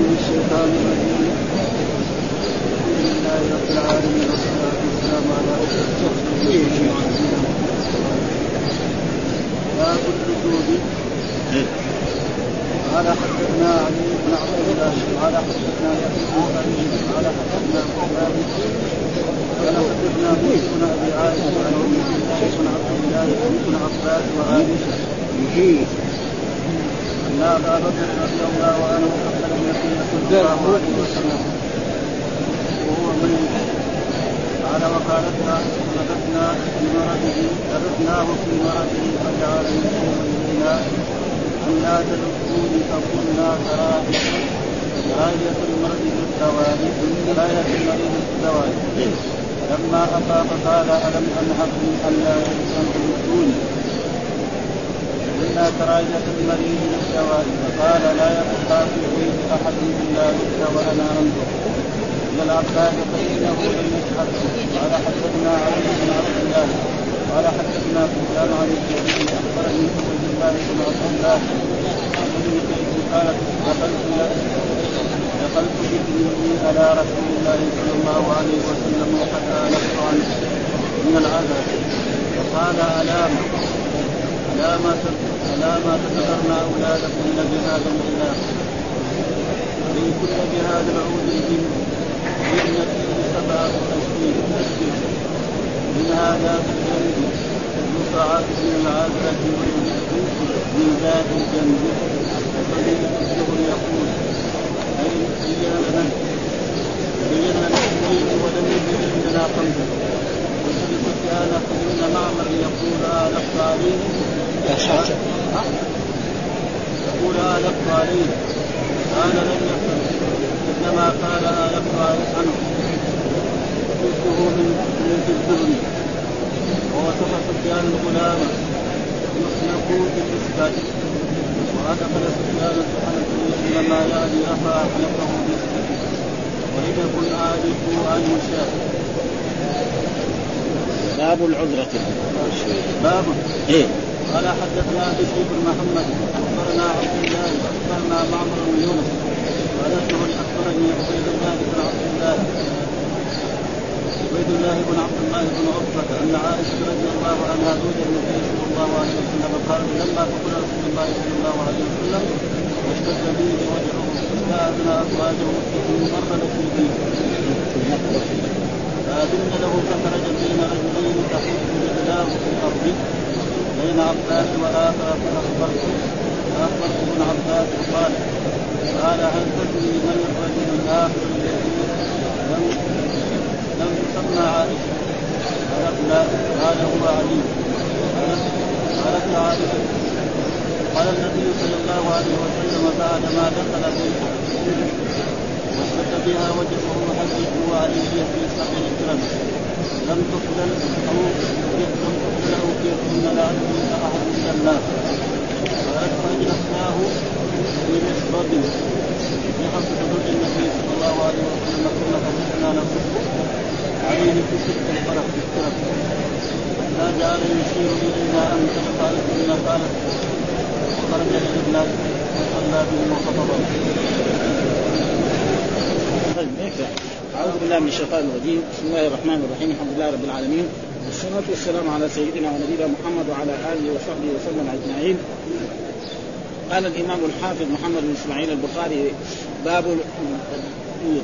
من الشيطان الرجيم الحمد لله رب العالمين والصلاه والسلام على اشرف باب الوجود قال حدثنا علي بن عبد الله قال حدثنا يحيى بن قال حدثنا قال حدثنا بن ابي عائشه عن بن عبد الله بن عباس وعائشه بكر رضي الله عنه قال وقالت رددنا في مرضه رددناه في مرضه فجعل يشير الينا ان لا تدخلوني فقلنا كراهيه كراهيه المرض بالزواج كراهيه المريض بالزواج لما افاق قال الم انهكم ان لا يدخلوني إلا كراهية المريض للزواج فقال لا يبقى في بيت أحد إلا بك وأنا أنظر إلى العباس فإنه لم يشهد قال حدثنا علي بن عبد الله. قال حدثنا سفيان عن الزهري أخبرني عبد الله بن عبد الله. قالت دخلت دخلت بابني على رسول الله صلى الله عليه وسلم وقد آلفت عنه من العذاب. فقال ألام ألا ما ألا ما تذكرن أولادكم من بهذا الإله وإن كل بهذا العود الجن وإن فيه سبعة أشهر أشهر منها ذات الجنب يصعد من ويجد من ذات الجنب وفريق الزهر يقول أي بين لنا بين اثنين ولم يبين لنا خمسة وسبب سفيان بن معمر يقول آلفت عليهم يقول آلفت عليه قال لم يقل إنما قال آلفت عنه. جزءه من من الذل ووصف سفيان الغلام يصنع بالإسكات وأدخل سفيان الحنفي إنما يعني أخا حلفه بالإسكات ولم يكن آلف عنه شيء باب العذرة. باب. إيه. قال حدثنا بشر بن محمد أخبرنا عبد الله أخبرنا معمر بن يونس قال الزهري أخبرني عبيد الله بن عبد الله. عبيد الله بن عبد الله بن عقبة أن عائشة رضي الله عنها زوج النبي صلى الله عليه وسلم قال لما فقد رسول الله صلى الله عليه وسلم واشتد به وجهه فأذن أزواجه مر في البيت فأذن له فخرج بين رجلين تحوط رجلاه في الأرض. بين عباس وآخر فأخبرت. فاخبرت ابن عباس قال قال هل تدري من الرجل الآخر الذي لم لم تسمى عائشة. قالت لا قال هو علي. قالت عائشة. قال النبي صلى الله عليه وسلم بعد ما دخل بيته واشتد بها وجهه حجه علي في سبع الكرم لم تقبل أو لم تقبل أو كن لا يؤمن احد من الناس قالت فاجلسناه في مشرب في حق حدود النبي صلى الله عليه وسلم ثم فتحنا نصب عليه في ست الفرق في الترك لا جعل يشير إلينا أن قالت ان قالت. وخرج إلى الناس وصلى بهم وخطبا أعوذ بالله من الشيطان الرجيم. بسم الله الرحمن الرحيم. الحمد لله رب العالمين. والصلاة والسلام على سيدنا ونبينا محمد وعلى آله وصحبه وسلم أجمعين. قال الإمام الحافظ محمد بن إسماعيل البخاري باب الحدود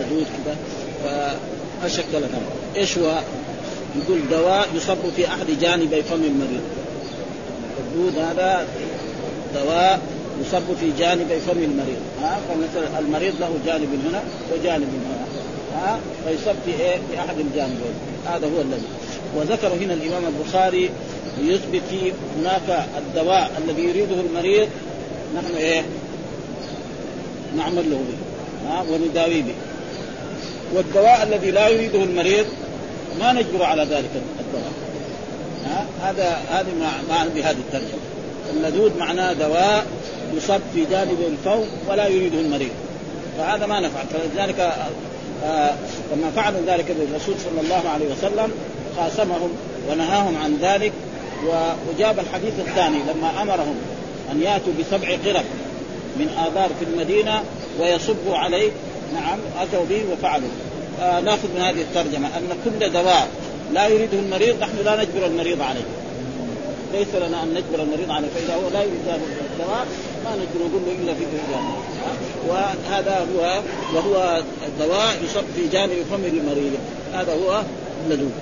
الحدود كذا فأشكل لكم إيش هو؟ يقول دواء يصب في أحد جانبي فم المريض. الحدود هذا دواء يصب في جانبي فم المريض. ها؟ فمثلا المريض له جانب هنا وجانب هنا. ها؟ فيصب في إيه؟ في أحد الجانبين. هذا هو الذي. وذكر هنا الإمام البخاري ليثبت في هناك الدواء الذي يريده المريض. نحن إيه؟ نعمل له به. ها؟ ونداوي به. والدواء الذي لا يريده المريض ما نجبر على ذلك الدواء. ها؟ هذا هذه معنى بهذه الترجمة. اللدود معناه دواء يصب في جانب الفوق ولا يريده المريض. فهذا ما نفعل. فلذلك آه لما فعلوا ذلك الرسول صلى الله عليه وسلم خاصمهم ونهاهم عن ذلك وجاب الحديث الثاني لما أمرهم أن ياتوا بسبع قرب من آبار في المدينة ويصب عليه نعم أتوا به وفعلوا. آه نأخذ من هذه الترجمة أن كل دواء لا يريده المريض نحن لا نجبر المريض عليه. ليس لنا أن نجبر المريض عليه فإذا هو لا يريد هذا الدواء ما نجبر نقول له إلا في الجامع. وهذا هو وهو الدواء يصب في جانب فم المريض. هذا هو اللدود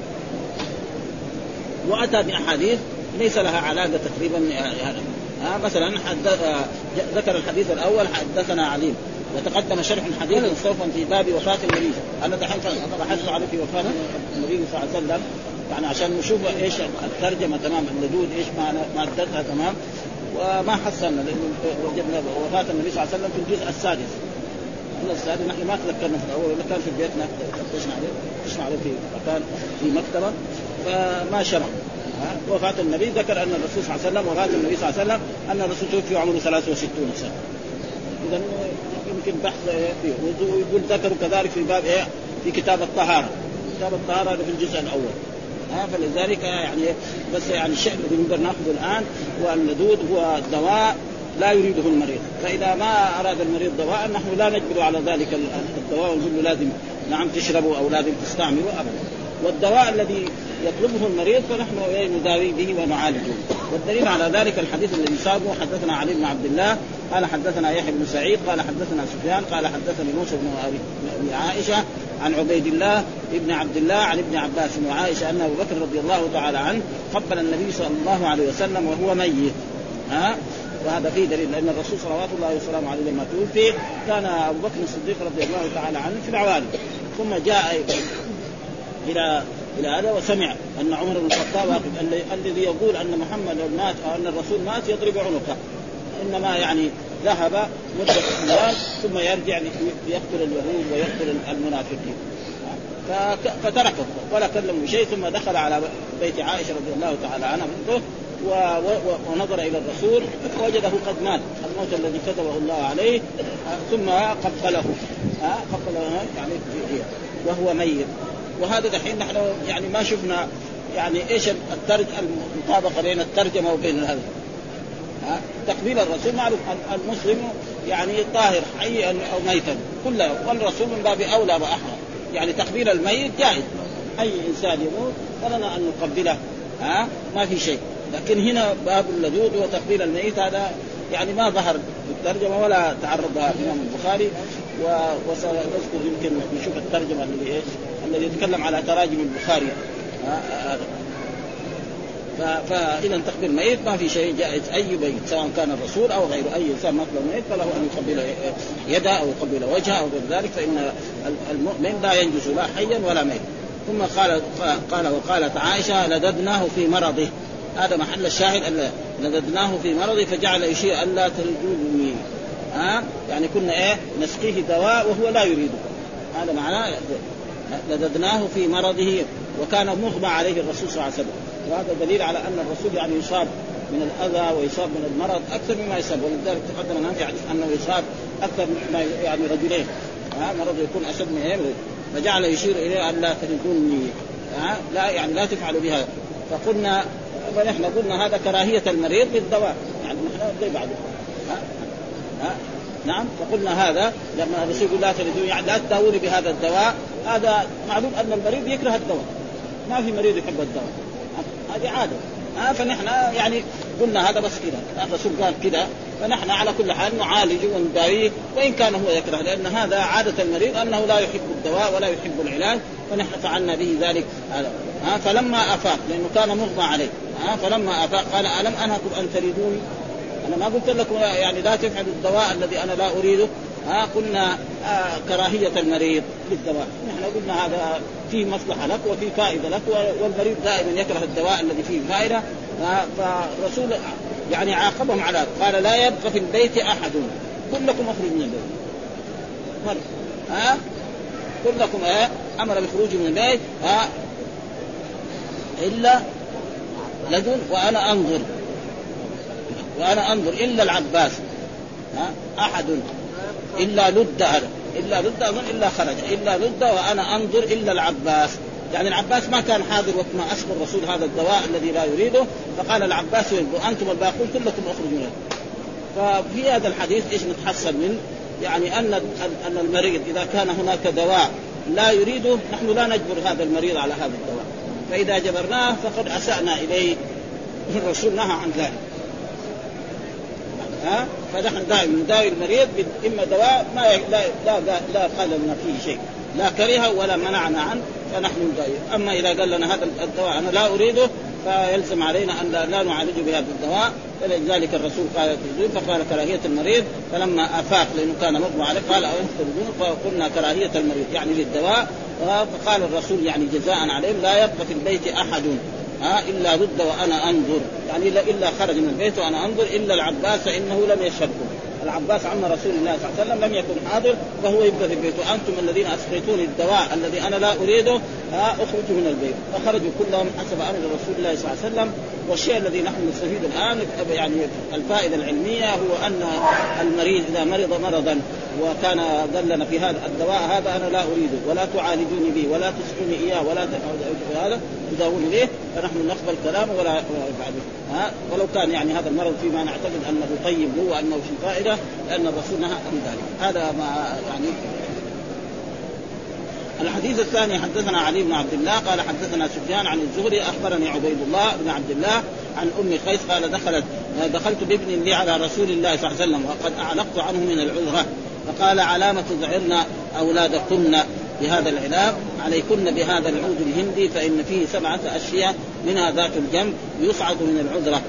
وأتى بأحاديث ليس لها علاقة تقريبا هذا ها مثلا حدث ذكر الحديث الأول حدثنا عليم وتقدم شرح حديث مستوفى في باب وفاة النبي أنا دحين بحثت عليه في وفاة النبي صلى الله عليه وسلم. يعني عشان نشوف إيش الترجمة تمام اللدود إيش مادتها تمام. وما حصلنا لأنه وجدنا وفاة النبي صلى الله عليه وسلم في الجزء السادس. السادس نحن ما تذكرنا في الأول ولا كان في البيت فتشنا عليه فتشنا عليه في مكان في مكتبة. فما شرح وفاة النبي ذكر أن الرسول صلى الله عليه وسلم وفاة النبي صلى الله عليه وسلم أن الرسول توفي عمره 63 سنة. إذا يمكن بحث فيه ويقول ذكروا كذلك في باب إيه؟ في كتاب الطهارة. كتاب الطهارة في الجزء الأول. ها فلذلك يعني بس يعني الشيء الذي نقدر نأخذه الآن هو اللدود هو دواء لا يريده المريض. فإذا ما أراد المريض دواء نحن لا نجبر على ذلك الدواء ونقول له لازم نعم تشربه أو لازم تستعمله ابدا. والدواء الذي يطلبه المريض فنحن نداوي به ونعالجه. والدليل على ذلك الحديث الذي سابه حدثنا علي بن عبد الله قال حدثنا يحيى بن سعيد قال حدثنا سفيان قال حدثني موسى بن عائشة عن عبيد الله ابن عبد الله عن ابن عباس وعائشه أن أبو بكر رضي الله تعالى عنه قبل النبي صلى الله عليه وسلم وهو ميت. ها؟ وهذا فيه دليل لأن الرسول صلوات الله وسلامه عليه لما توفي كان أبو بكر الصديق رضي الله تعالى عنه في العوالي. ثم جاء إلى إلى هذا وسمع أن عمر بن الخطاب الذي يقول أن محمد مات أو أن الرسول مات يضرب عنقه. إنما يعني ذهب مدة أيام ثم يرجع ليقتل اليهود ويقتل المنافقين. فتركه ولا كلم بشيء ثم دخل على بيت عائشة رضي الله تعالى عنها بنته ونظر إلى الرسول فوجده قد مات الموت الذي كتبه الله عليه ثم قبله قبله يعني وهو ميت. وهذا دحين نحن يعني ما شفنا يعني إيش الترج المطابقة بين الترجمة وبين هذا. تقبيل الرسول معروف. المسلم يعني طاهر حيا أو ميتا كله. والرسول من باب أولى وأحرى. يعني تقبيل الميت جائز. أي إنسان يموت فلنا أن نقبله ها ما في شيء. لكن هنا باب اللدود وتقبيل الميت هذا يعني ما ظهر في الترجمه ولا تعرض الإمام البخاري. وسنذكر يمكن نشوف الترجمة اللي إيش الذي يتكلم على تراجم البخاري. فإذا تقبيل الميت ما في شيء جائز. أي بيت سواء كان الرسول أو غيره أي إنسان مقبل الميت فله أن يقبل يده أو يقبل وجهه أو غير ذلك فإن المؤمن لا ينجز لا حيا ولا ميت ثم قال قال وقالت عائشة لددناه في مرضه. هذا محل الشاهد لددناه في مرضه فجعل يشير ألا تلدوني ها؟ يعني كنا إيه؟ نسقيه دواء وهو لا يريده. هذا معناه لددناه في مرضه. وكان مغمى عليه الرسول صلى الله عليه وسلم. وهذا دليل على أن الرسول يعني يصاب من الأذى ويصاب من المرض أكثر مما يصاب. ولذلك تقدم لنا حديث أنه يصاب أكثر مما يعني رجلين. ها مرض يكون أشد من غيره فجعل يشير إليه أن لا تلدوني ها لا يعني لا تفعلوا بها فقلنا فنحن قلنا هذا كراهية المريض بالدواء يعني نحن زي ها ها نعم. فقلنا هذا لما الرسول يقول لا تلدوني يعني لا تداوني بهذا الدواء. هذا معلوم أن المريض يكره الدواء. ما في مريض يحب الدواء. هذه عادة. آه فنحن يعني قلنا هذا بس كذا. الرسول قال كذا. فنحن على كل حال نعالجه ونداويه وإن كان هو يكره لأن هذا عادة المريض أنه لا يحب الدواء ولا يحب العلاج فنحن فعلنا به ذلك. هذا ها فلما أفاق لأنه كان مغمى عليه. ها فلما أفاق قال ألم انهكم أن تريدوني؟ أنا ما قلت لكم يعني لا تفعلوا الدواء الذي أنا لا أريده. ها قلنا آه كراهية المريض للدواء. نحن قلنا هذا فيه مصلحة لك وفي فائدة لك والمريض دائما يكره الدواء الذي فيه فائدة. آه فالرسول يعني عاقبهم على قال لا يبقى في البيت أحد. كلكم اخرجوا من البيت. ها كلكم آه أمر بالخروج من البيت. ها إلا لدن وأنا أنظر. وأنا أنظر إلا العباس. ها أحد. إلا لد هذا. إلا لد اظن إلا خرج إلا لد وأنا أنظر إلا العباس. يعني العباس ما كان حاضر وقت ما اسقى الرسول هذا الدواء الذي لا يريده فقال العباس وأنتم الباقون كلكم اخرجوا منه ففي هذا الحديث إيش نتحصل من؟ يعني أن أن المريض إذا كان هناك دواء لا يريده نحن لا نجبر هذا المريض على هذا الدواء. فإذا جبرناه فقد أسأنا إليه. الرسول نهى عن ذلك. ها؟ فنحن دائما نداوي المريض إما دواء ما لا لا لا, قال لنا فيه شيء. لا كره ولا منعنا عنه فنحن نداوي أما إذا قال لنا هذا الدواء أنا لا أريده فيلزم علينا أن لا نعالجه بهذا الدواء. فلذلك الرسول قال فقال كراهية المريض. فلما أفاق لأنه كان مغمى عليه قال أو فقلنا كراهية المريض يعني للدواء. فقال الرسول يعني جزاء عليهم لا يبقى في البيت أحد. ها إلا رد وأنا أنظر. يعني إلا خرج من البيت وأنا أنظر. إلا العباس فانه لم يشهدكم العباس عم رسول الله صلى الله عليه وسلم لم يكن حاضر فهو يبقى في البيت وأنتم الذين أسقيتوني الدواء الذي أنا لا أريده أخرجوا من البيت. فخرجوا كلهم حسب أمر رسول الله صلى الله عليه وسلم. والشيء الذي نحن نستفيد الآن يعني الفائدة العلمية هو أن المريض إذا مرض مرضا وكان قال لنا في هذا الدواء هذا أنا لا أريده. ولا تعالجوني به ولا تسقوني إياه ولا هذا تداووني به فنحن نقبل كلامه ولا نفعل ها؟ ولو كان يعني هذا المرض فيما نعتقد أنه طيب هو انه في فائدة لأن الرسول نهى عن ذلك. هذا ما يعني. الحديث الثاني حدثنا علي بن عبد الله قال حدثنا سفيان عن الزهري أخبرني عبيد الله بن عبد الله عن أم قيس قال دخلت دخلت بابن لي على رسول الله صلى الله عليه وسلم وقد أعلقت عنه من العذرة فقال علامة تذعرن أولادكن. بهذا العلاج عليكن بهذا العود الهندي فإن فيه سبعة أشياء منها ذات الجنب يصعد من العذرة.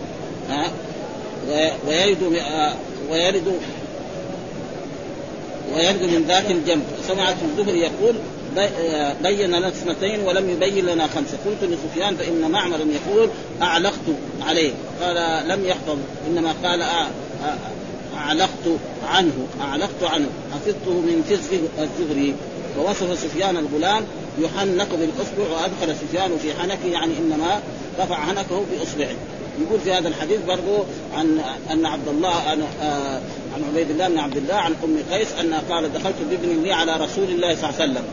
ها؟ ويرد ويرد ويرد من ذات الجنب سمعت الزهري يقول بين لنا اثنتين ولم يبين لنا خمسة. قلت لسفيان فإن معمر يقول أعلقت عليه. قال لم يحفظ. إنما قال أعلقت عنه أعلقت عنه. حفظته من فزه الزهري. ووصف سفيان الغلام يحنك بالأصبع وأدخل سفيان في حنكه يعني إنما رفع حنكه بأصبعه. يقول في هذا الحديث برضو عن ان عبد الله عن, آه عن عبيد الله بن عبد الله عن أم قيس انها قال دخلت بابن لي على رسول الله صلى الله عليه وسلم.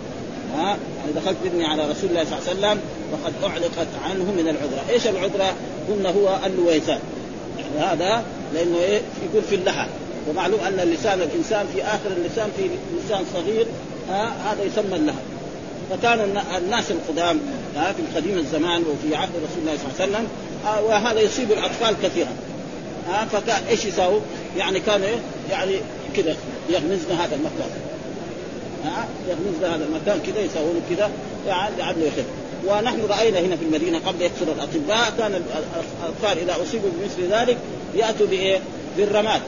ها؟ يعني دخلت بابني على رسول الله صلى الله عليه وسلم وقد أعلقت عنه من العذرة، إيش العذرة؟ قلنا هو اللويثان يعني هذا لأنه إيه؟ يقول في اللحى. ومعلوم أن لسان الإنسان في آخر اللسان في لسان صغير هذا يسمى اللحى فكان الناس القدام في قديم الزمان وفي عهد رسول الله صلى الله عليه وسلم وهذا يصيب الأطفال كثيرا فكان إيش يساووا؟ يعني كان إيه؟ يعني كذا يغمزن هذا المكان يغمزن هذا المكان كذا يساوون كذا يعني لعله يخف ونحن رأينا هنا في المدينة قبل يكثر الأطباء كان الأطفال إذا أصيبوا بمثل ذلك يأتوا بإيه؟ بالرماد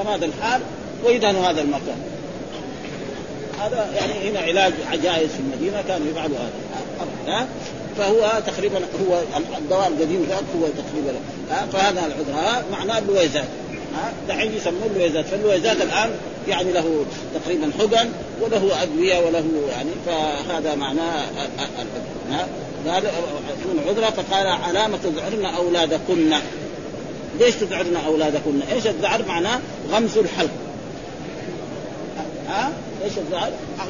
رماد الحال ويدهنوا هذا المكان هذا يعني هنا علاج عجائز في المدينة كانوا يفعلوا هذا. ها؟ فهو تقريبا هو الدواء القديم ذاك هو تقريبا. فهذا العذر معناه اللويزات. ها؟ دحين يسموه اللويزات. فاللويزات الآن يعني له تقريبا حقن وله أدوية وله يعني فهذا معناه قال من عذرة فقال علامة تذعرن أولادكن. ليش تذعرن أولادكن؟ إيش الذعر معناه؟ غمز الحلق. ها؟ إيش؟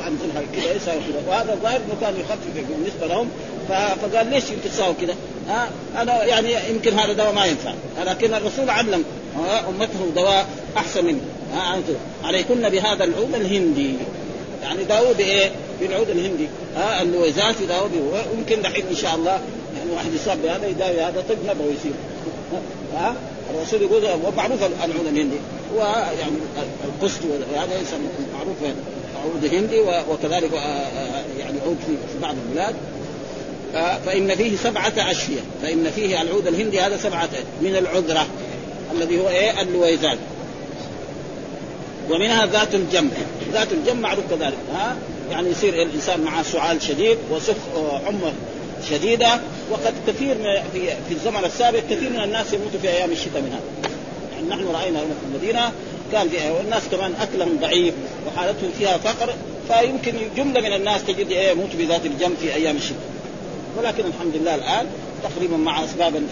غمز الحلق كذا يساوي كذا وهذا الظاهر إنه كان يخفف بالنسبة لهم فقال ليش انت تساوي كذا؟ ها؟ أنا يعني يمكن هذا دواء ما ينفع. لكن الرسول علم أمته دواء أحسن منه عليكن بهذا العود الهندي. يعني داووا بإيه؟ بالعود الهندي. ها؟ اللويزات يداووا به ويمكن دحين إن شاء الله يعني واحد يصاب بهذا يداوي هذا طب نبوي يصير. ها؟ الرسول يقول ومعروف العود الهندي. ويعني القسط وهذا يسمى معروف عود هندي وكذلك يعني عود في بعض البلاد. فإن فيه سبعة أشياء. فإن فيه العود الهندي هذا سبعة من العذرة الذي هو إيه؟ اللويزان ومنها ذات الجنب ذات الجنب معروف كذلك ها؟ يعني يصير الإنسان معه سعال شديد وسخ حمى شديدة. وقد كثير في في الزمن السابق كثير من الناس يموتوا في أيام الشتاء من هذا يعني نحن رأينا هنا في المدينة كان في والناس كمان اكلهم ضعيف وحالتهم فيها فقر فيمكن جملة من الناس تجد إيه يموتوا بذات الجنب في أيام الشتاء. ولكن الحمد لله الآن تقريبا مع أسباب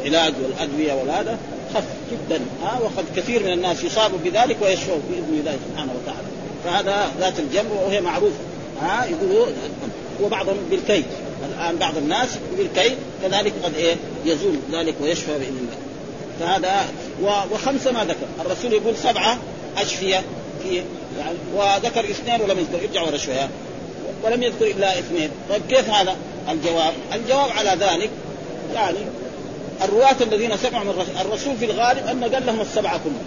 العلاج والأدوية والهذا خف جدا. ها وقد كثير من الناس يصابوا بذلك ويشفوا بإذن الله سبحانه وتعالى. فهذا ذات الجنب وهي معروفة. ها يقولوا وبعضهم بالكي الآن بعض الناس بالكي كذلك قد إيه يزول ذلك ويشفى بإذن الله. فهذا وخمسة ما ذكر. الرسول يقول سبعة أشفية في يعني وذكر اثنين ولم يذكر. ارجع ورا شوية. ولم يذكر إلا اثنين. طيب كيف هذا الجواب؟ الجواب على ذلك يعني الرواة الذين سمعوا من الرسول في الغالب أن قال لهم السبعة كلهم.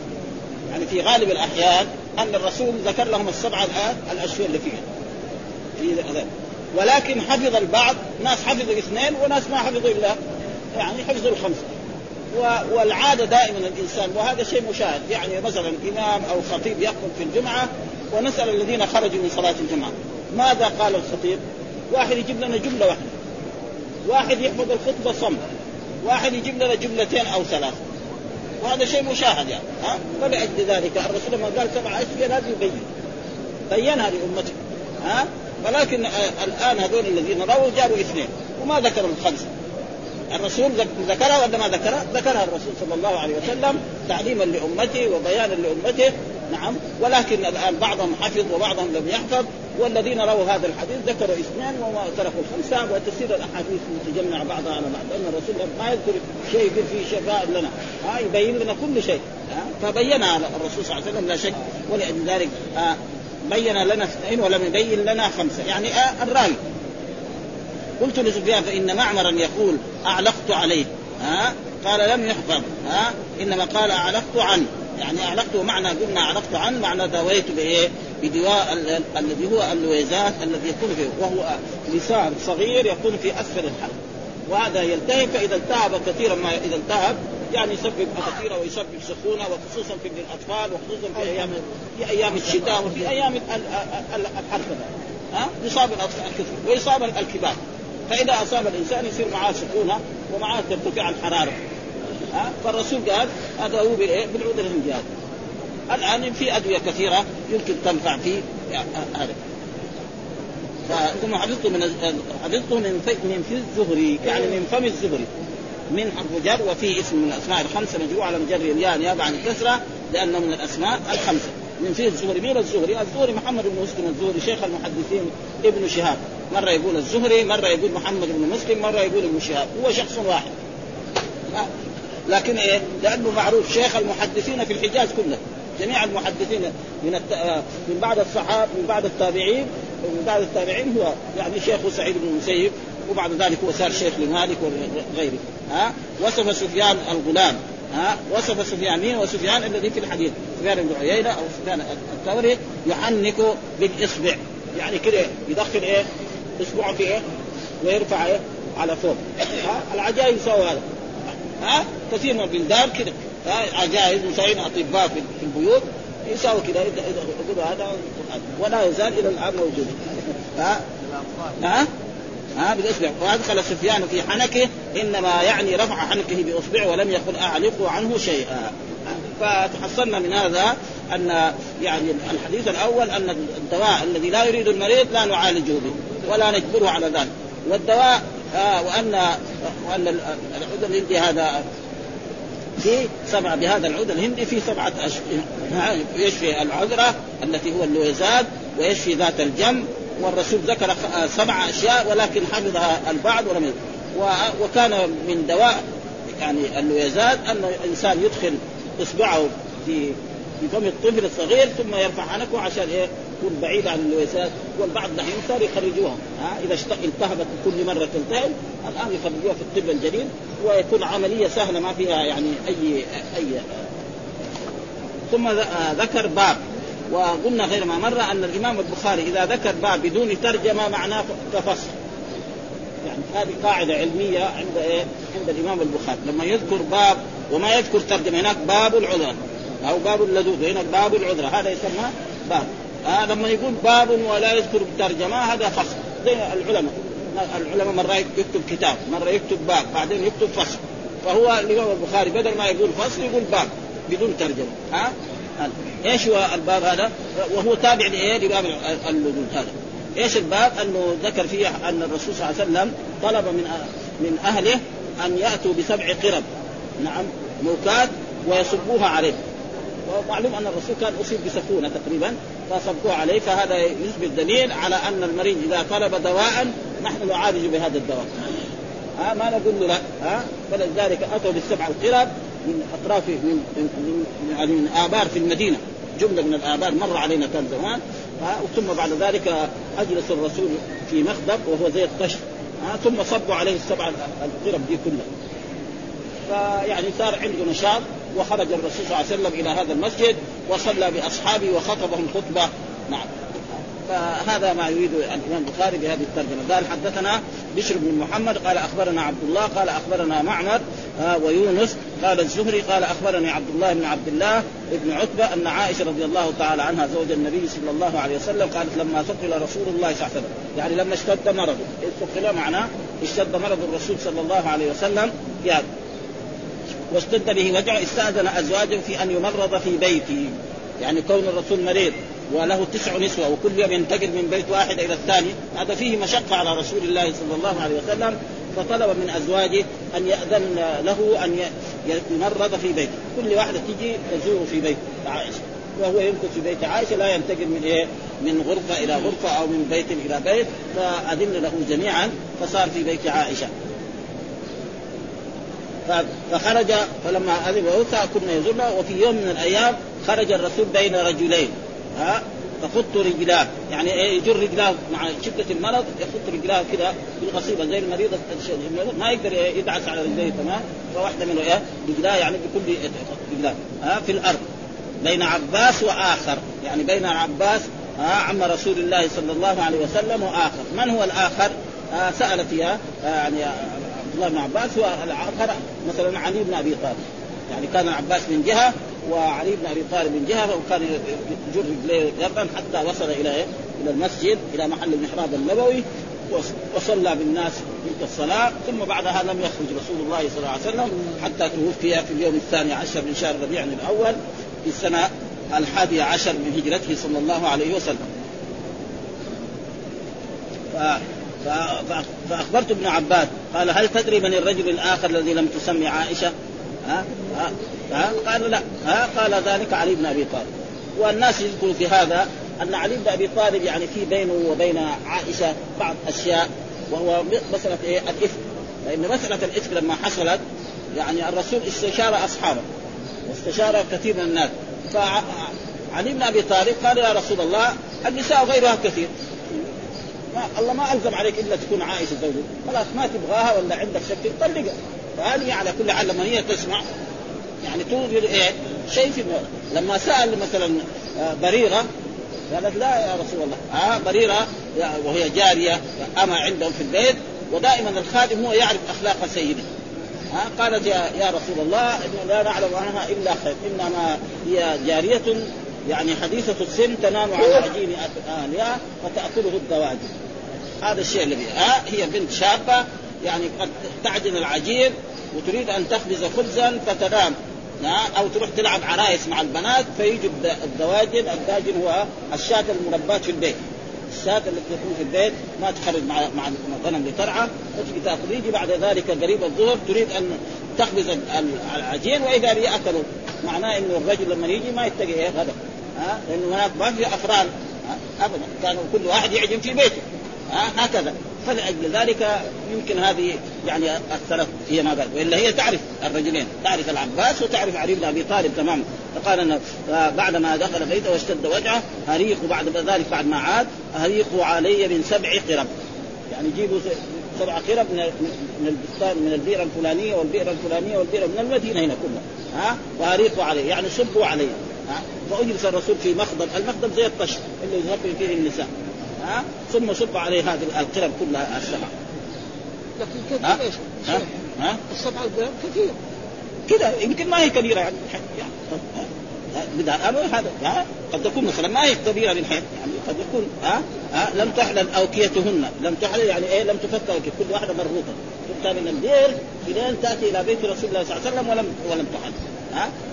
يعني في غالب الأحيان أن الرسول ذكر لهم السبعة الآن الأشياء اللي فيها. في ذلك ولكن حفظ البعض ناس حفظوا اثنين وناس ما حفظوا إلا يعني حفظوا الخمسة. والعادة دائما الإنسان وهذا شيء مشاهد. يعني مثلا إمام أو خطيب يخطب في الجمعة ونسأل الذين خرجوا من صلاة الجمعة ماذا قال الخطيب؟ واحد يجيب لنا جملة واحدة. واحد يحفظ الخطبة صمت واحد يجيب لنا جملتين أو ثلاث وهذا شيء مشاهد يعني ها؟ فلأجل ذلك الرسول لما قال سبع اشياء لازم يبين بينها لأمته ها؟ ولكن الآن هذول الذين رووا جابوا اثنين وما ذكروا الخمسة. الرسول ذكرها ولا ما ذكرها؟ ذكرها الرسول صلى الله عليه وسلم تعليما لأمته وبيانا لأمته. نعم. ولكن الآن بعضهم حفظ وبعضهم لم يحفظ. والذين رووا هذا الحديث ذكروا اثنان وما تركوا خمسة وتسير الأحاديث متجمعة بعضها على بعض. لأن الرسول ما يذكر شيء يقول فيه شفاء لنا. ها يبين لنا كل شيء. ها فبينها الرسول صلى الله عليه وسلم لا شك. ولذلك آه بين لنا اثنين ولم يبين لنا خمسة. يعني آه الراوي قلت لسفيان فإن معمرا يقول أعلقت عليه. ها؟ قال لم يحفظ. ها؟ إنما قال أعلقت عنه يعني اعلقته معنى قلنا أعلقت عنه معنى دويت بإيه؟ بدواء الذي هو اللويزات الذي يكون فيه وهو لسان صغير يكون في أسفل الحلق. وهذا يلتهب فإذا التهب كثيرا ما إذا التهب يعني يسبب خطيره ويسبب سخونة وخصوصا في الأطفال وخصوصا في أيام في أيام الشتاء وفي أيام الحر ها؟ يصاب الأطفال كثير ويصاب الكبار. فإذا أصاب الإنسان يصير معاه سخونه ومعاه ترتفع الحرارة. ها؟ فالرسول قال هذا هو بالعود الهندي الآن في أدوية كثيرة يمكن تنفع في هذا. ثم حفظته من حفظته من من في الزهري يعني من فم الزهري. من حرف جر وفيه اسم من الأسماء الخمسة مجموعه على مجر الياء نيابة عن الكسرة لأنه من الأسماء الخمسة. من فيه الزهري. مين الزهري؟ الزهري محمد بن مسلم الزهري شيخ المحدثين ابن شهاب. مرة يقول الزهري مرة يقول محمد بن مسلم مرة يقول ابن شهاب. هو شخص واحد. لكن إيه؟ لأنه معروف شيخ المحدثين في الحجاز كله. جميع المحدثين من الت... من بعد الصحابه من بعد التابعين ومن بعد التابعين هو يعني شيخ سعيد بن المسيب وبعد ذلك هو صار شيخ لمالك وغيره. ها؟ وصف سفيان الغلام. ها؟ وصف سفيان. مين وسفيان الذي في الحديث؟ سفيان بن عيينة أو سفيان الثوري يحنك بالإصبع. يعني كده يدخل إيه؟ اصبعه في إيه؟ ويرفع إيه؟ على فوق. ها؟ العجائب يسوي هذا. ها؟ كثير من البلدان كده. عجائز مسوين أطباء في البيوت يساوي كذا يقول هذا ولا يزال إلى الآن موجود. ها؟ ها؟ ها؟ بالإصبع. وادخل سفيان في حنكه إنما يعني رفع حنكه باصبعه ولم يقل اعلق عنه شيئا. فتحصلنا من هذا أن يعني الحديث الأول أن الدواء الذي لا يريد المريض لا نعالجه به ولا نجبره على ذلك. والدواء آه وأن وأن العود الهندي هذا في سبعة بهذا العود الهندي في سبعة أشهر يشفي العذرة التي هو اللويزات ويشفي ذات الجم والرسول ذكر سبع أشياء ولكن حفظها البعض ولم وكان من دواء يعني اللويزات أن الإنسان يدخل إصبعه في في فم الطفل الصغير ثم يرفع عنكه عشان إيه؟ يكون بعيد عن اللويسات والبعض دحين صار يخرجوها. ها؟ إذا التهبت كل مرة تلتهب الآن يخرجوها في الطب الجديد ويكون عملية سهلة ما فيها يعني اي اي ثم ذكر باب. وقلنا غير ما مر أن الإمام البخاري إذا ذكر باب بدون ترجمة معناه كفصل هذه قاعدة علمية عند إيه؟ عند الإمام البخاري لما يذكر باب وما يذكر ترجمة هناك باب العذر أو باب اللدود هنا باب العذره هذا يسمى باب آه لما يقول باب ولا يذكر ترجمة هذا فصل زي العلماء العلماء مرة يكتب كتاب مرة يكتب باب بعدين يكتب فصل فهو الإمام البخاري بدل ما يقول فصل يقول باب بدون ترجمة ها آه؟ إيش هو الباب هذا؟ وهو تابع لإيه؟ لباب اللدود هذا إيش الباب؟ أنه ذكر فيه أن الرسول صلى الله عليه وسلم طلب من من أهله أن يأتوا بسبع قرب. نعم موكات ويصبوها عليه. ومعلوم أن الرسول كان أصيب بسخونه تقريبا فصبوه عليه. فهذا يثبت دليل على أن المريض إذا طلب دواء نحن نعالج بهذا الدواء. ها ما نقول له لا. ها فلذلك أتوا بالسبع القرب من أطراف من من, من, يعني من آبار في المدينة. جملة من الآبار مر علينا كان زمان. ثم بعد ذلك أجلس الرسول في مخدب وهو زي الطشت ثم صبوا عليه السبع القرب دي كلها. فيعني صار عنده نشاط وخرج الرسول صلى الله عليه وسلم إلى هذا المسجد وصلى بأصحابه وخطبهم خطبة. نعم. فهذا ما يريد الإمام البخاري بهذه الترجمة. قال حدثنا بشر بن محمد قال أخبرنا عبد الله قال أخبرنا معمر آه ويونس قال الزهري قال أخبرني عبد الله بن عبد الله بن عتبة أن عائشة رضي الله تعالى عنها زوج النبي صلى الله عليه وسلم قالت لما ثقل رسول الله صلى الله عليه وسلم يعني لما اشتد مرضه ثقل معناه اشتد مرض الرسول صلى الله عليه وسلم يعني. واشتد به وجعه استأذن أزواجه في أن يمرض في بيته يعني كون الرسول مريض. وله تسع نسوة وكل يوم ينتقل من بيت واحد إلى الثاني. هذا فيه مشقة على رسول الله صلى الله عليه وسلم فطلب من أزواجه أن يأذن له أن يمرض في بيته. كل واحدة تجي تزور في بيت عائشة وهو يمكث في بيت عائشة لا ينتقل من إيه؟ من غرفة إلى غرفة أو من بيت إلى بيت فأذن له جميعا فصار في بيت عائشة. فخرج فلما أذن ووثى كنا يزورنا وفي يوم من الأيام خرج الرسول بين رجلين. ها تخط رجلاه. يعني إيه يجر رجلاه مع شدة المرض يخط رجلاه كذا بالقصيبة زي المريض ما يقدر يدعس على رجليه تمام؟ فواحده منه إيه؟ رجلاه يعني بكل رجلاه ها؟ في الأرض. بين عباس وآخر. يعني بين عباس عم رسول الله صلى الله عليه وسلم وآخر. من هو الآخر؟ آه سألت فيها آه يعني عبد الله بن عباس والاخر مثلا علي بن أبي طالب. يعني كان العباس من جهة وعلي بن أبي طالب من جهة وكان يجر رجليه جرا حتى وصل إلى إلى المسجد إلى محل المحراب النبوي وصلى بالناس تلك الصلاة. ثم بعدها لم يخرج رسول الله صلى الله عليه وسلم حتى توفي في اليوم الثاني عشر من شهر ربيع الأول في السنة الحادية عشر من هجرته صلى الله عليه وسلم. ف... ف... فأخبرت ابن عباس قال هل تدري من الرجل الآخر الذي لم تسمي عائشة؟ ها؟ ها, ها؟ قال لا. ها؟ قال ذلك علي بن أبي طالب. والناس يذكروا في هذا أن علي بن أبي طالب يعني في بينه وبين عائشة بعض أشياء وهو مساله إيه؟ الإفك. لأن مساله الإفك لما حصلت يعني الرسول استشار أصحابه واستشار كثير من الناس. فعلي بن أبي طالب قال يا رسول الله النساء غيرها كثير. ما الله ما ألزم عليك إلا تكون عائشة زوجك خلاص ما تبغاها ولا عندك شك طلقها. فهذه على كل حال لما هي تسمع يعني توجد إيه؟ شيء في مولى. لما سأل مثلا آه، بريرة قالت لا يا رسول الله. آه بريرة وهي جارية أما عندهم في البيت ودائما الخادم هو يعرف أخلاق سيده. ها آه قالت يا, يا رسول الله إن لا نعلم عنها إلا خير. إنما هي جارية يعني حديثة السن تنام على عجين اهلها فتأكله الدواجن. هذا الشيء الذي ها آه هي بنت شابة يعني قد تعجن العجين وتريد أن تخبز خبزا فتنام. أو تروح تلعب عرايس مع البنات فيجي الدواجن الداجن هو الشاة المرباة في البيت. الشاة التي تكون في البيت ما تخرج مع مع الغنم لترعى وتجي تاكل يجي بعد ذلك قريب الظهر تريد أن تخبز العجين وإذا اكلوا معناه إنه الرجل لما يجي ما يتقي إيه غدا. ها؟ لأنه هناك ما في افران ابدا. كانوا كل واحد يعجن في بيته. ها؟ هكذا. فلأجل ذلك يمكن هذه يعني اثرت هي ما قال وإلا هي تعرف الرجلين تعرف العباس وتعرف علي بن أبي طالب تماما فقال انه بعد ما دخل بيته واشتد وجعه هريق بعد ذلك بعد ما عاد هريقوا علي من سبع قرب. يعني جيبوا سبع قرب من من البستان من البئر الفلانية والبئر الفلانية والبئر من المدينة هنا كلها. ها؟ وهريقوا علي يعني صبوا علي. فأجلس الرسول في مخضب المخضب زي الطش اللي يغطي فيه النساء. ها؟ ثم صب عليه هذه القرب كلها السبعه لكن كثير إيش؟ ها؟ ها؟ السبعه القرب كثير. كذا يمكن ما هي كبيرة يعني, يعني هذا ها قد تكون مثلا ما هي كبيرة للحين يعني قد يكون ها ها لم تحلل أوكيتهن. لم تحلل يعني إيه؟ لم تفك كل واحدة مربوطه تؤتى من البئر الين تأتي إلى بيت رسول الله صلى الله عليه وسلم ولم ولم تحلل.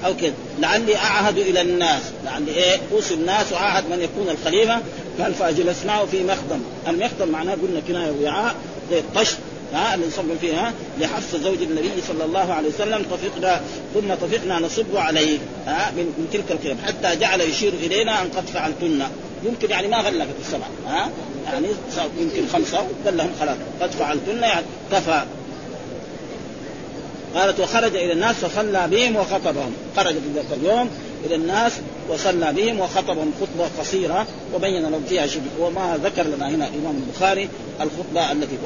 أو كذا. لعلي أعهد إلى الناس. لعلي إيه؟ أوصي الناس وأعهد من يكون الخليفة. قال فأجلسناه في مخضم المخضم معناه قلنا كناية وعاء زي الطشت. ها؟ اللي نصب فيها لحفص زوج النبي صلى الله عليه وسلم. طفقنا ثم طفقنا نصب عليه. ها؟ من, من تلك القيم حتى جعل يشير إلينا أن قد فعلتن. يمكن يعني ما غلقت السبعة. ها؟ يعني يمكن خمسة قال لهم خلاص قد فعلتن يعني كفى. قالت وخرج إلى الناس فصلى بهم وخطبهم. خرج في ذاك اليوم إلى الناس وصلى بهم وخطبهم خطبة قصيرة وبين لهم فيها شيء وما ذكر لنا هنا الإمام البخاري الخطبة التي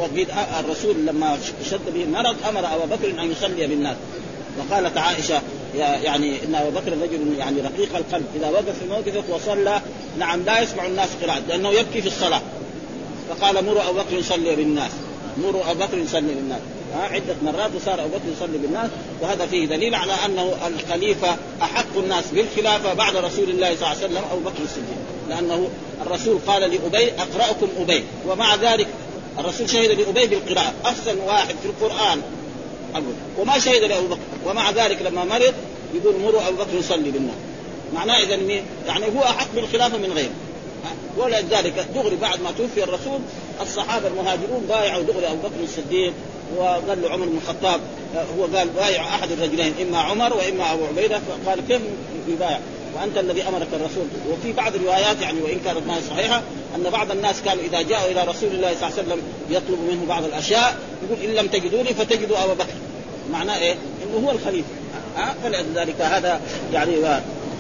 الرسول لما شد به المرض أمر ابا بكر أن يصلي بالناس. وقالت عائشة يعني إن ابا بكر رجل يعني رقيق القلب. إذا وقف في موقفه وصلى نعم لا يسمع الناس قراءة لأنه يبكي في الصلاة. فقال مروا أبو بكر يصلي بالناس. مروا أبو بكر يصلي بالناس. ها عدة مرات وصار أبو بكر يصلي بالناس وهذا فيه دليل على أنه الخليفة أحق الناس بالخلافة بعد رسول الله صلى الله عليه وسلم أبو بكر الصديق. لأنه الرسول قال لأبي أقرأكم أبي. ومع ذلك الرسول شهد لأبي بالقراءة أحسن واحد في القرآن. أبو وما شهد لأبو بكر. ومع ذلك لما مرض يقول مروا أبو بكر يصلي بالناس. معناه إذا مين؟ يعني هو أحق بالخلافة من غيره. ولذلك دغري بعد ما توفي الرسول الصحابة المهاجرون بايعوا دغري أبو بكر الصديق وقال له عمر بن الخطاب هو قال بايع أحد الرجلين إما عمر وإما أبو عبيدة فقال كيف يبايع؟ وأنت الذي أمرك الرسول. وفي بعض الروايات يعني وإن كانت ما صحيحة أن بعض الناس كانوا إذا جاءوا إلى رسول الله صلى الله عليه وسلم يطلب منه بعض الأشياء يقول إن لم تجدوني فتجدوا أبا بكر. معناه إيه؟ إنه هو الخليفة. ها؟ فلذلك هذا يعني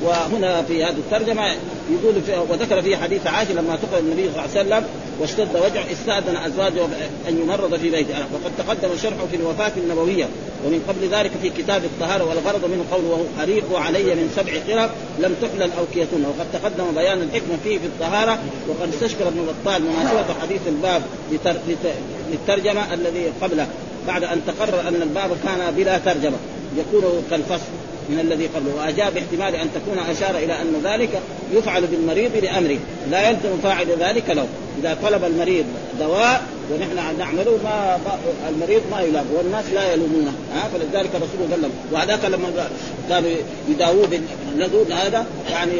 وهنا في هذه الترجمة يقول في وذكر في حديث عائشة لما تقل النبي صلى الله عليه وسلم واشتد وجعه استأذن أزواجه أن يمرض في بيته. وقد تقدم شرحه في الوفاة النبوية. ومن قبل ذلك في كتاب الطهارة والغرض منه قوله أريق علي من سبع قرب لم تحلل اوكيتهن وقد تقدم بيان الحكمة فيه في الطهارة. وقد استشكر ابن بطال مناسبة حديث الباب للترجمة الذي قبله. بعد أن تقرر أن الباب كان بلا ترجمة. يكون كالفصل. من الذي قبله. وأجاب باحتمال أن تكون أشار إلى أن ذلك يفعل بالمريض لأمره. لا يلزم فاعل ذلك له. إذا طلب المريض دواء ونحن نعمله ما المريض ما يلام. والناس لا يلومونه. ها؟ فلذلك الرسول قال لهم وهذاك لما كانوا يداووه باللدود هذا يعني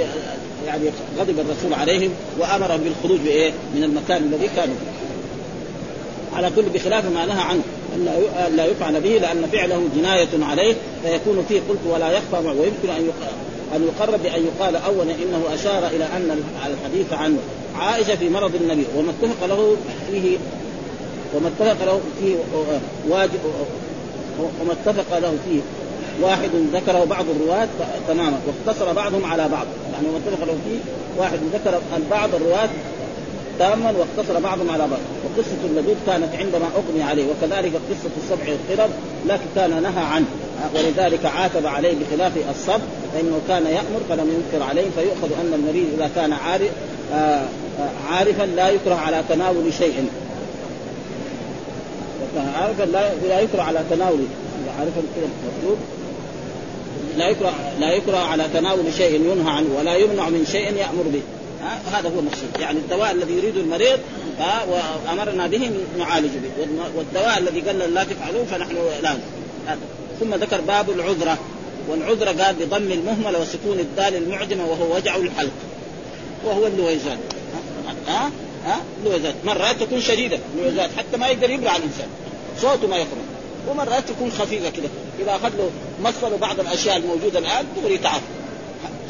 يعني غضب الرسول عليهم وأمرهم بالخروج بإيه؟ من المكان الذي كانوا. فيه. على كل بخلاف ما نهى عنه. أن لا يفعل به لأن فعله جناية عليه فيكون فيه قلت ولا يخفى ويمكن أن أن يقرب بأن يقال اولا إنه أشار إلى أن الحديث عن عائشة في مرض النبي وما اتفق له فيه وما اتفق له فيه واجب وما اتفق له فيه. واحد ذكره بعض الرواة تماما واقتصر بعضهم على بعض. يعني وما اتفق له فيه واحد ذكر بعض الرواة تاما واقتصر بعضهم على بعض. وقصة اللدود كانت عندما اغمي عليه وكذلك قصة السبع القرب لكن كان نهى عنه. ولذلك عاتب عليه بخلاف الصبر فإنه كان يأمر فلم ينكر عليه فيؤخذ أن المريض إذا كان عارف آه، آه، عارفا لا يكره على تناول شيء. عارفا لا يكره على تناول عارفا كده مطلوب. لا يكره لا يكره على تناول شيء ينهى عنه ولا يمنع من شيء يأمر به. هذا هو المقصود. يعني الدواء الذي يريده المريض وأمرنا به نعالج به والدواء الذي قال لا تفعلوه فنحن لا ثم ذكر باب العذرة. والعذرة قال بضم المهملة وسكون الدال المعجمه وهو وجع الحلق. وهو اللويزان ها؟ ها؟ اللويزات. مرات تكون شديدة اللويزات. حتى ما يقدر يبلع الإنسان. صوته ما يخرج ومرات تكون خفيفة كده. إذا أخذ له مصل بعض الأشياء الموجودة الآن دغري تعب.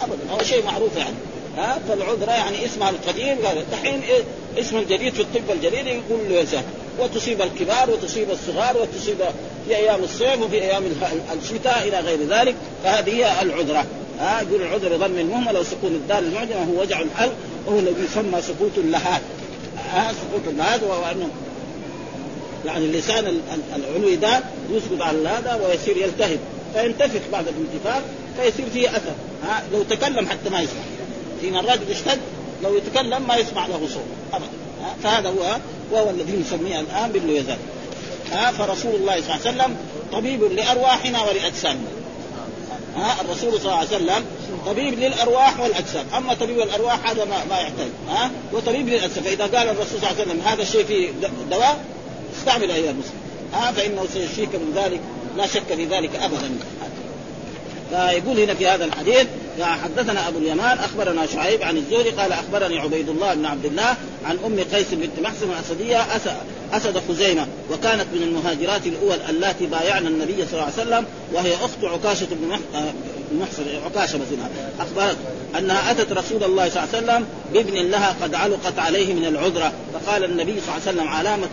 ابدا. هو شيء معروف يعني. ها فالعذرة يعني اسمها القديم دحين إيه اسم جديد في الطب الجديد يقول له وتصيب الكبار وتصيب الصغار وتصيب في أيام الصيف وفي أيام الشتاء إلى غير ذلك فهذه هي العذرة. ها يقول العذر ضم المهمله وسكون الدال المعجمه هو وجع الحلق وهو الذي يسمى سقوط اللهات ها سقوط اللهات وانه يعني اللسان العلوي ده يسقط على هذا ويصير يلتهب فينتفخ بعد الانتفاخ فيصير فيه أثر. ها لو تكلم حتى ما يسمع. في مرات يشتد لو يتكلم ما يسمع له صوت ابدا. فهذا هو وهو الذي نسميه الآن باللويزان ها؟ فرسول الله صلى الله عليه وسلم طبيب لأرواحنا ولاجسامنا ها؟ الرسول صلى الله عليه وسلم طبيب للأرواح والاجسام، أما طبيب الأرواح هذا ما, ما يحتاج، ها؟ وطبيب للاجسام، فإذا قال الرسول صلى الله عليه وسلم هذا الشيء فيه دواء استعمل أيها المسلم، ها؟ فإنه سيشفيك من ذلك لا شك في ذلك ابدا. فيقول هنا في هذا الحديث حدثنا أبو اليمان أخبرنا شعيب عن الزهري قال أخبرني عبيد الله بن عبد الله عن أم قيس بنت محسن الأسدية أسد خزيمة وكانت من المهاجرات الأول اللاتي بايعن النبي صلى الله عليه وسلم وهي أخت عكاشة بن آه، محسن عكاشة مثلا أخبرت أنها أتت رسول الله صلى الله عليه وسلم بابن لها قد علقت عليه من العذرة فقال النبي صلى الله عليه وسلم علامة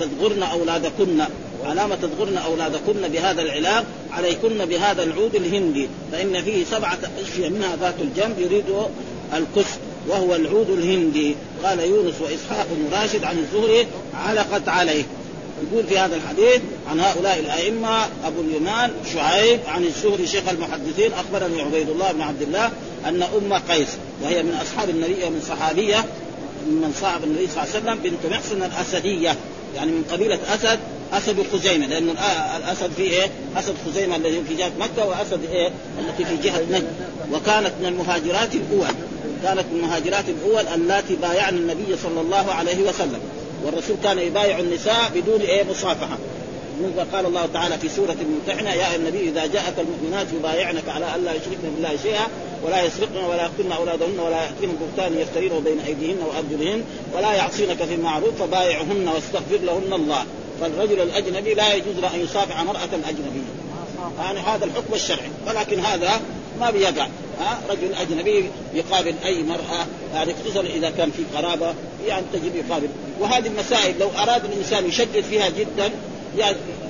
تذغرن أولادكن؟ علامة تضغرن أولادكن بهذا العلاج عليكن بهذا العود الهندي. فإن فيه سبعة أشفية منها ذات الجنب يريد الكس وهو العود الهندي. قال يونس وإسحاق بن راشد عن الزهري علقت عليه. يقول في هذا الحديث عن هؤلاء الأئمة أبو اليمان شعيب عن الزهري شيخ المحدثين أخبرني عبيد الله بن عبد الله أن أم قيس وهي من أصحاب النبي ومن صحابية من صاحب النبي صلى الله عليه وسلم بنت محسن الأسدية. يعني من قبيلة أسد أسد خزيمة لأن الأسد في إيه؟ أسد خزيمة الذي في جهة مكة وأسد إيه؟ التي في جهة نجد وكانت من المهاجرات الأول كانت من المهاجرات الأول اللاتي بايعن النبي صلى الله عليه وسلم والرسول كان يبايع النساء بدون إيه مصافحة قال الله تعالى في سورة الممتحنة يا النبي إذا جاءك المؤمنات يبايعنك على ألا يشركن بالله شيئا ولا يسرقن ولا يقتلن أولادهن ولا يأتين بهتان يفترينه بين أيديهن وأرجلهن ولا يعصينك في معروف فبايعهن واستغفر لهن الله. فالرجل الأجنبي لا يجوز له أن يصافح امرأة أجنبية يعني هذا الحكم الشرعي. ولكن هذا ما بيقع. ها؟ رجل أجنبي يقابل أي مرأة. يعني خصوصا إذا كان في قرابة. يعني تجد يقابل. وهذه المسائل لو أراد الإنسان يشدد فيها جدا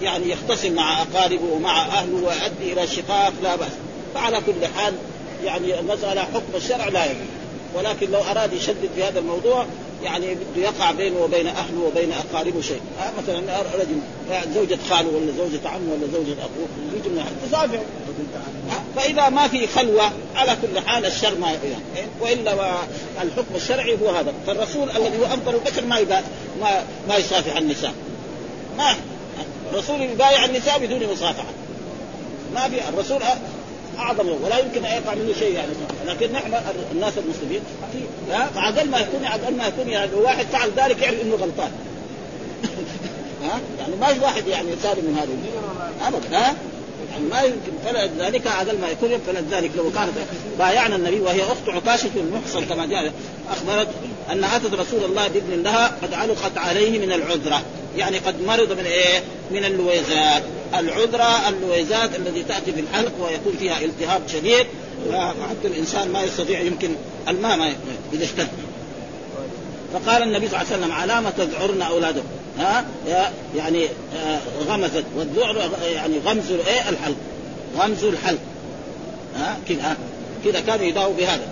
يعني يختصم مع أقاربه ومع أهله ويؤدي إلى شقاق لا بأس. فعلى كل حال يعني المسألة حكم الشرع لا يجوز. ولكن لو أراد يشدد في هذا الموضوع يعني بده يقع بينه وبين أهله وبين أقاربه شيء. آه مثلا رجل زوجة خاله ولا زوجة عمه ولا زوجة أخوه يجي من تصافح فإذا ما في خلوة على كل حال الشر ما يعني وإلا الحكم الشرعي هو هذا. فالرسول الذي هو افضل البشر ما ما ما يصافح النساء. ما الرسول يبايع النساء بدون مصافحة. ما في الرسول أعظم ولا يمكن أن يقع منه شيء يعني. لكن نحن الناس المسلمين فعقل ما يكون عقل ما يكون يعني واحد فعل ذلك يعرف إنه غلطان. ها؟ يعني ما في واحد يعني سالم من هذا ابدا ها؟ يعني ما يمكن. فلذلك أقل ما يكون فلذلك لو كانت بايعنا النبي وهي أخت عكاشه المحصن كما جاء أخبرت أن أتت رسول الله بابن لها قد علقت عليه من العذرة. يعني قد مرض من إيه؟ من اللويزات العذرة اللويزات الذي تأتي في الحلق ويكون فيها التهاب شديد. حتى الإنسان ما يستطيع يمكن الماء ما إذا اشتد فقال النبي صلى الله عليه وسلم علامة تذعرن أولادكم ها؟ يعني آه غمزت. والذعر يعني غمز إيه؟ الحلق. غمز الحلق. ها؟ كذا كذا كانوا يداووا بهذا.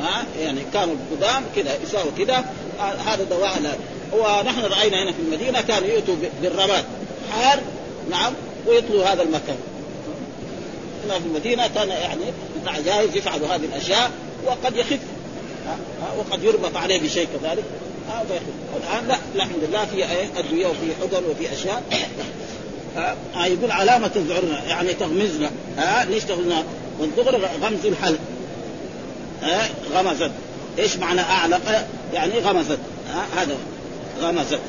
ها؟ يعني كانوا القدام كذا يساووا كذا. هذا دواء ونحن رأينا هنا في المدينة كانوا يؤتوا بالرماد حار نعم ويطلوا هذا المكان. هنا في المدينة كان يعني جائز يفعلوا هذه الأشياء وقد يخف. وقد يربط عليه بشيء كذلك. الان لا الحمد لله في أدوية وفي حضن وفي أشياء. آه يقول علامة تذعرنا يعني تغمزنا. ها ليش تغمزنا؟ والدغر غمز الحلق ها غمزت. إيش معنى أعلق؟ يعني غمزت. ها هذا غمزت.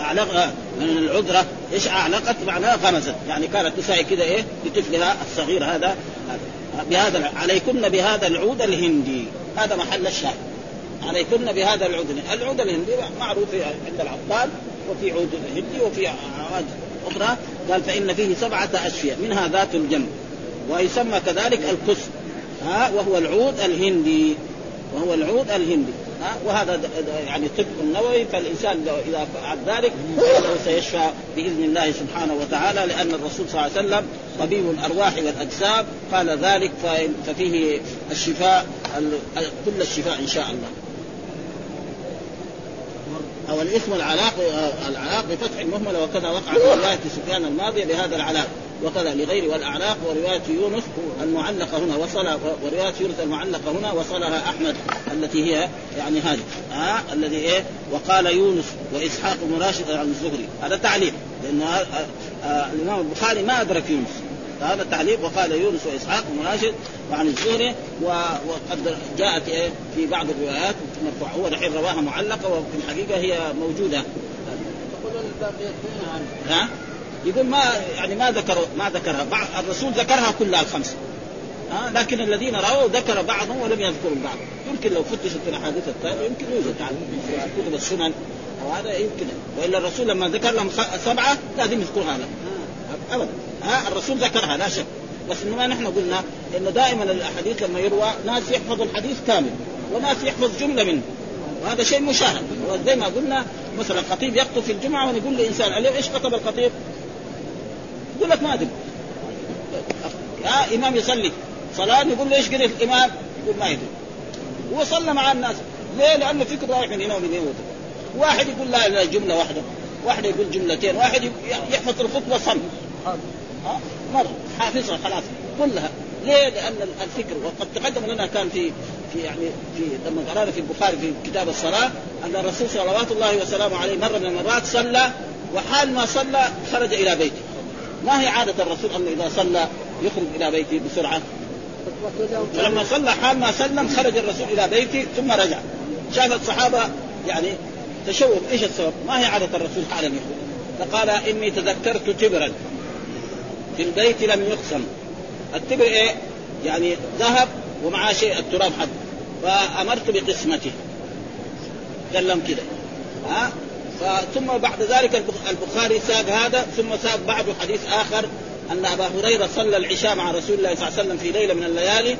اعلق من العذرة إيش أعلقت؟ معناها غمزت. يعني كانت تساعي كذا إيه؟ لطفلها الصغير هذا. بهذا عليكن بهذا العود الهندي. هذا محل الشاهد. عليكن بهذا العود العود الهندي معروف عند العطار وفي عود هندي وفي عواد أخرى. قال فإن فيه سبعة أشياء. منها ذات الجنب ويسمى كذلك الكس ها وهو العود الهندي. وهو العود الهندي. ها وهذا يعني طب النووي فالإنسان إذا فعل ذلك فإنه سيشفى بإذن الله سبحانه وتعالى لأن الرسول صلى الله عليه وسلم طبيب الأرواح والأجسام قال ذلك ففيه الشفاء كل الشفاء إن شاء الله. أو الاسم العلاق العلاق بفتح المهملة وكذا وقع في رواية سفيان الماضيه بهذا العلاق وكذا لغير والاعلاق ورواية يونس المعلقة هنا وصل ورواية يونس المعلقة هنا وصلها أحمد التي هي يعني هذه. ها آه الذي إيه؟ وقال يونس وإسحاق بن راشد عن الزهري. هذا تعليق لأن آه آه الإمام البخاري ما أدرك يونس. هذا تعليق وقال يونس وإسحاق بن راشد وعن الزهري وقد جاءت إيه؟ في بعض الروايات مرفوعة. هو الحين رواها معلقة وفي الحقيقة هي موجودة. ها؟ يقول ما يعني ما ذكروا ما ذكرها. بعض الرسول ذكرها كلها الخمسة. ها؟ لكن الذين رأوا ذكر بعضهم ولم يذكروا البعض. يمكن لو فتشت الأحاديث الثانية يمكن يوجد في كتب السنن وهذا يمكن. وإلا الرسول لما ذكر لهم سبعة لازم يذكرها لهم. ابدا. ها؟ الرسول ذكرها لا شك. بس إنما نحن قلنا انه دائما الأحاديث لما يروى ناس يحفظ الحديث كامل وناس يحفظ جملة منه. وهذا شيء مشاهد. وزي ما قلنا مثلا خطيب يخطب في الجمعة ونقول لإنسان اليوم إيش خطب الخطيب؟ يقول لك ما أدري. يا إمام يصلي. صلاة نقول له إيش قرأ الإمام؟ يقول ما يدري. هو صلى مع الناس. ليه؟ لأنه فكر رايح من هنا ومن هنا واحد يقول لا لا جملة واحدة. واحد يقول جملتين. واحد يحفظ الخطبة صم. ها؟ مرة. حافظها خلاص. كلها. ليه؟ لأن الفكر وقد تقدم لنا كان في في يعني في لما قرأنا في البخاري في كتاب الصلاة أن الرسول صلوات الله وسلامه عليه مرة من المرات صلى وحال ما صلى خرج إلى بيته. ما هي عادة الرسول أنه إذا صلى يخرج إلى بيته بسرعة؟ فلما صلى حال ما سلم خرج الرسول إلى بيته ثم رجع. شاف الصحابة يعني تشوف إيش السبب؟ ما هي عادة الرسول حالا يخرج؟ فقال إني تذكرت تبرا في البيت لم يقسم التبر إيه؟ يعني ذهب ومعاه شيء التراب حق فأمرت بقسمته لهم كده ها ثم بعد ذلك البخاري ساق هذا ثم ساق بعده حديث آخر أن أبا هريرة صلى العشاء مع رسول الله صلى الله عليه وسلم في ليلة من الليالي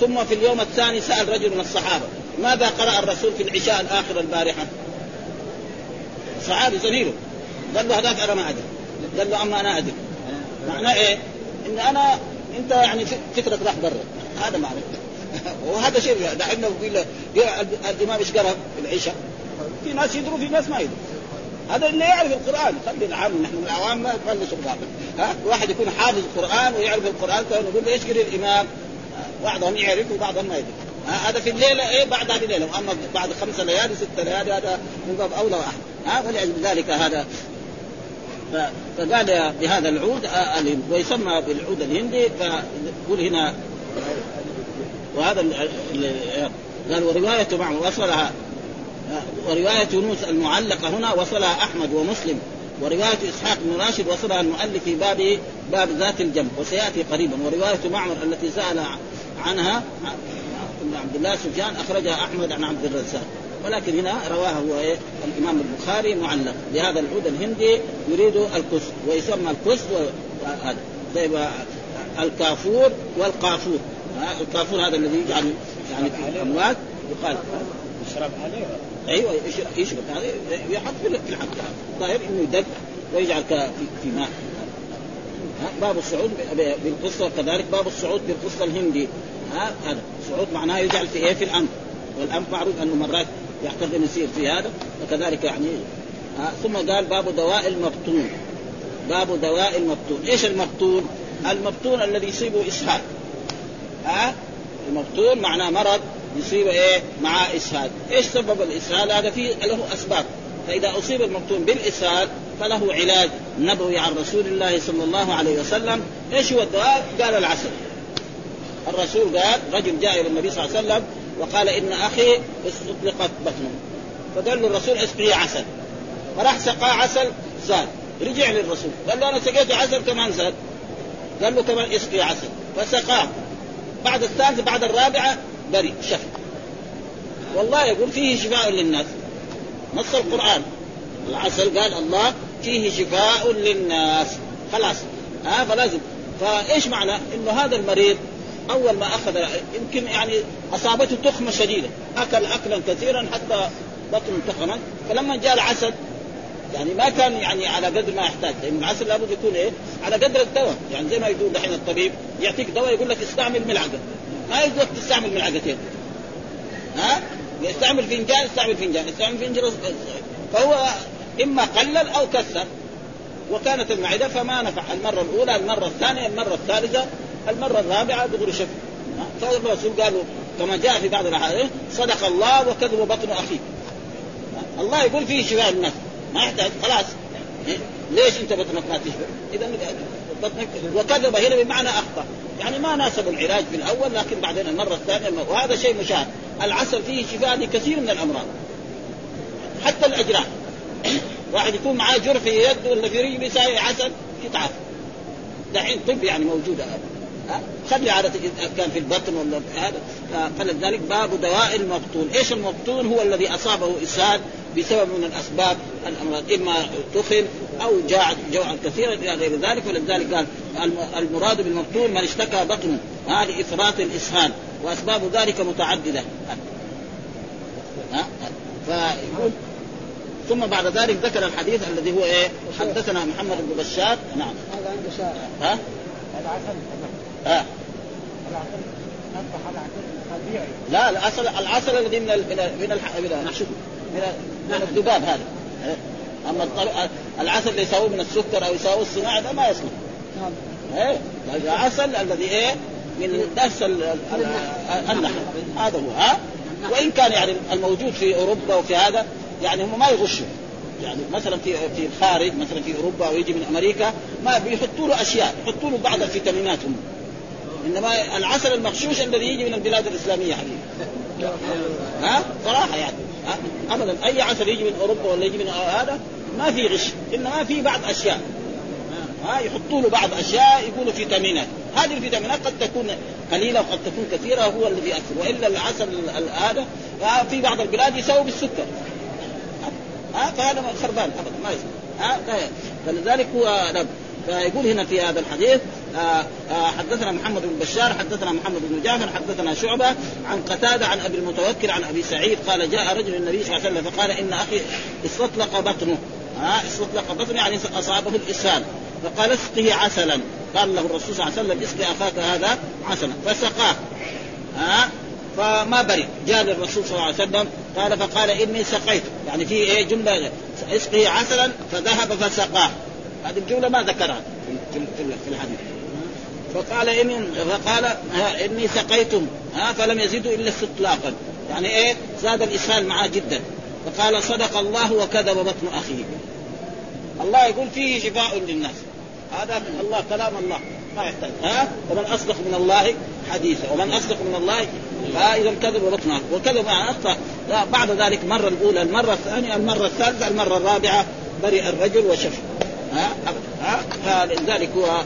ثم في اليوم الثاني سأل رجل من الصحابة ماذا قرأ الرسول في العشاء الآخر البارحة؟ صحابي زميله. قال له هذاك أنا ما أدري. قال له أما أنا أدري. معناه إيه؟ إن أنا أنت يعني فكرك راح برا. هذا معنى وهذا شيء دحين لو قيل الإمام إيش قرأ في العشاء؟ في ناس يدروا في ناس ما يدروا. هذا اللي يعرف القرآن. خلي العام نحن العوام ما نبلش ها؟ واحد يكون حافظ القرآن ويعرف القرآن نقول له إيش قرا الإمام. بعضهم يعرف وبعضهم ما يدري. هذا في الليلة إيه؟ بعد هذه الليلة. وأما بعد خمسة ليالي ست ليالي هذا من باب أولى وأحد. ها؟ فلأجل ذلك هذا. فقال بهذا العود ويسمى بالعود الهندي. فيقول هنا وهذا قال ورواية معه وصلها ورواية يونس المعلقة هنا وصلها أحمد ومسلم ورواية إسحاق بن راشد وصلها المؤلف في باب باب ذات الجنب وسيأتي قريبا. ورواية معمر التي سأل عنها ابن عبد الله سفيان أخرجها أحمد عن عبد الرزاق. ولكن هنا رواه هو إيه الإمام البخاري معلق. بهذا العود الهندي يريد الكس ويسمى الكس طيب الكافور والقافور. الكافور هذا الذي يجعل يعني في الأموات. يقال. يشرب عليه. أيوه يشرب هذا يحط في الحق. الظاهر إنه يدق ويجعل في ماء. باب الصعود بالقصة وكذلك باب الصعود بالقصة الهندي. ها هذا. الصعود معناه يجعل في إيه؟ في الانف والانف معروف أنه مرات يحتضن يصير في هذا. وكذلك يعني ثم قال باب دواء المبطون باب دواء المبطون إيش المبطون؟ المبطون الذي يصيبه إسهال. ها المبطون معناه مرض. يصيب إيه؟ مع إسهال. إيش سبب الإسهال؟ هذا فيه له أسباب. فإذا أصيب المبطون بالإسهال فله علاج. نبوي عن رسول الله صلى الله عليه وسلم. إيش هو الدواء قال العسل الرسول قال رجل جاء إلى النبي صلى الله عليه وسلم وقال إن أخي اطلقت بطنه. فقال له الرسول اسقيه عسل. فراح سقاه عسل زاد. رجع للرسول. قال له أنا سقيت عسل كمان زاد. قال له كمان اسقي عسل. فسقاه. بعد الثالثة بعد الرابعة بريء شفى والله يقول فيه شفاء للناس. نص القرآن. العسل قال الله فيه شفاء للناس. خلاص. ها فلازم. فإيش معنى؟ إنه هذا المريض أول ما أخذ يمكن يعني أصابته تخمة شديدة. أكل اكلا كثيرا حتى بطنه تخمت فلما جاء العسل يعني ما كان يعني على قدر ما يحتاج. لأن العسل لابد يكون إيه؟ على قدر الدواء. يعني زي ما يقول دحين الطبيب يعطيك دواء يقول لك استعمل ملعقة. ما يقول تستعمل ملعقتين ها؟ يستعمل فنجان استعمل فنجان. استعمل فنجان فهو إما قلل أو كثر وكانت المعدة فما نفع. المرة الأولى المرة الثانية المرة الثالثة المرة الرابعة دغري شفى فالرسول قالوا كما جاء في بعض الأحاديث صدق الله وكذب بطن أخيه. الله يقول فيه شفاء الناس. ما يحتاج. خلاص. ليش أنت بطنك ما تشبع؟ إذا بطنك وكذب هنا بمعنى أخطأ. يعني ما ناسب العلاج في الأول لكن بعدين المرة الثانية وهذا شيء مشاهد. العسل فيه شفاء لكثير من الأمراض حتى الاجراح واحد يكون معاه جرح في يده ولا في رجله يساوي عسل يتعافى. دحين طب يعني موجوده هذا خلي عادة كان في البطن ولا هذا. فلذلك باب دواء المبطون، إيش المبطون؟ هو الذي أصابه اسهال بسبب من الأسباب الامراض اما تخن أو جاع جوعا كثيرا إلى غير ذلك ولذلك قال المراد بالمبطون من اشتكى بطنه هذه إفراط الإسهال وأسباب ذلك متعددة. ها؟ فيقول ثم بعد ذلك ذكر الحديث الذي هو إيه؟ حدثنا محمد بن بشار. نعم. هذا عنده شارع. ها؟ العسل ها؟ العسل لا العسل العسل الذي من ال من ال من. من ال- من, ال- من الذباب هذا. أما العسل اللي يساووه من السكر أو يساووه الصناعي ده ما يصلح. نعم. إيه؟ العسل الذي إيه؟ من نفس ال- ال- ال- النحل. هذا هو ها؟ وإن كان يعني الموجود في أوروبا وفي هذا يعني هم ما يغشوا. يعني مثلا في في الخارج مثلا في أوروبا أو يجي من أمريكا ما بيحطوا له أشياء يحطوا له بعض الفيتامينات هم إنما العسل المغشوش الذي يجي من البلاد الإسلامية حبيبي ها؟ صراحة يعني؟ ابدا. أي عسل يجي من أوروبا ولا يجي من هذا؟ ما في غش. إنما في بعض أشياء. ها يحطوا له بعض أشياء يقولوا فيتامينات هذه الفيتامينات قد تكون قليلة وقد تكون كثيرة هو الذي يأثر. وإلا العسل ال- هذا ها، في بعض البلاد يساوي بالسكر. ها فهذا خربان. ابدا ما يصير ها فلذلك هو نعم. فيقول هنا في هذا الحديث آه آه حدثنا محمد بن بشار حدثنا محمد بن جعفر حدثنا شعبة عن قتادة عن أبي المتوكل عن أبي سعيد قال جاء رجل النبي صلى الله عليه وسلم فقال إن أخي استطلق بطنه. ها استطلق بطنه يعني أصابه الإسهال. فقال اسقه عسلا. قال له الرسول صلى الله عليه وسلم اسقي أخاك هذا عسلا. فسقاه. ها فما برئ. جاء للرسول صلى الله عليه وسلم قال فقال إني سقيت. يعني في إيه جملة اسقه عسلا فذهب فسقاه. هذه الجملة ما ذكرها في الحديث. فقال إني فقال إني سقيتم ها فلم يزيدوا إلا استطلاقا. يعني إيه؟ زاد الإسهال معاه جدا. فقال صدق الله وكذب بطن أخيه. الله يقول فيه شفاء للناس. هذا الله كلام الله. ما يحتاج. ها؟ ومن أصدق من الله حديثا. ومن أصدق من الله فاذا كذب بطنه وكذب اخطا بعد ذلك المره الأولى المرة الثانية المرة الثالثة المرة الرابعة برئ الرجل وشفى ها؟ ها؟ فلذلك هو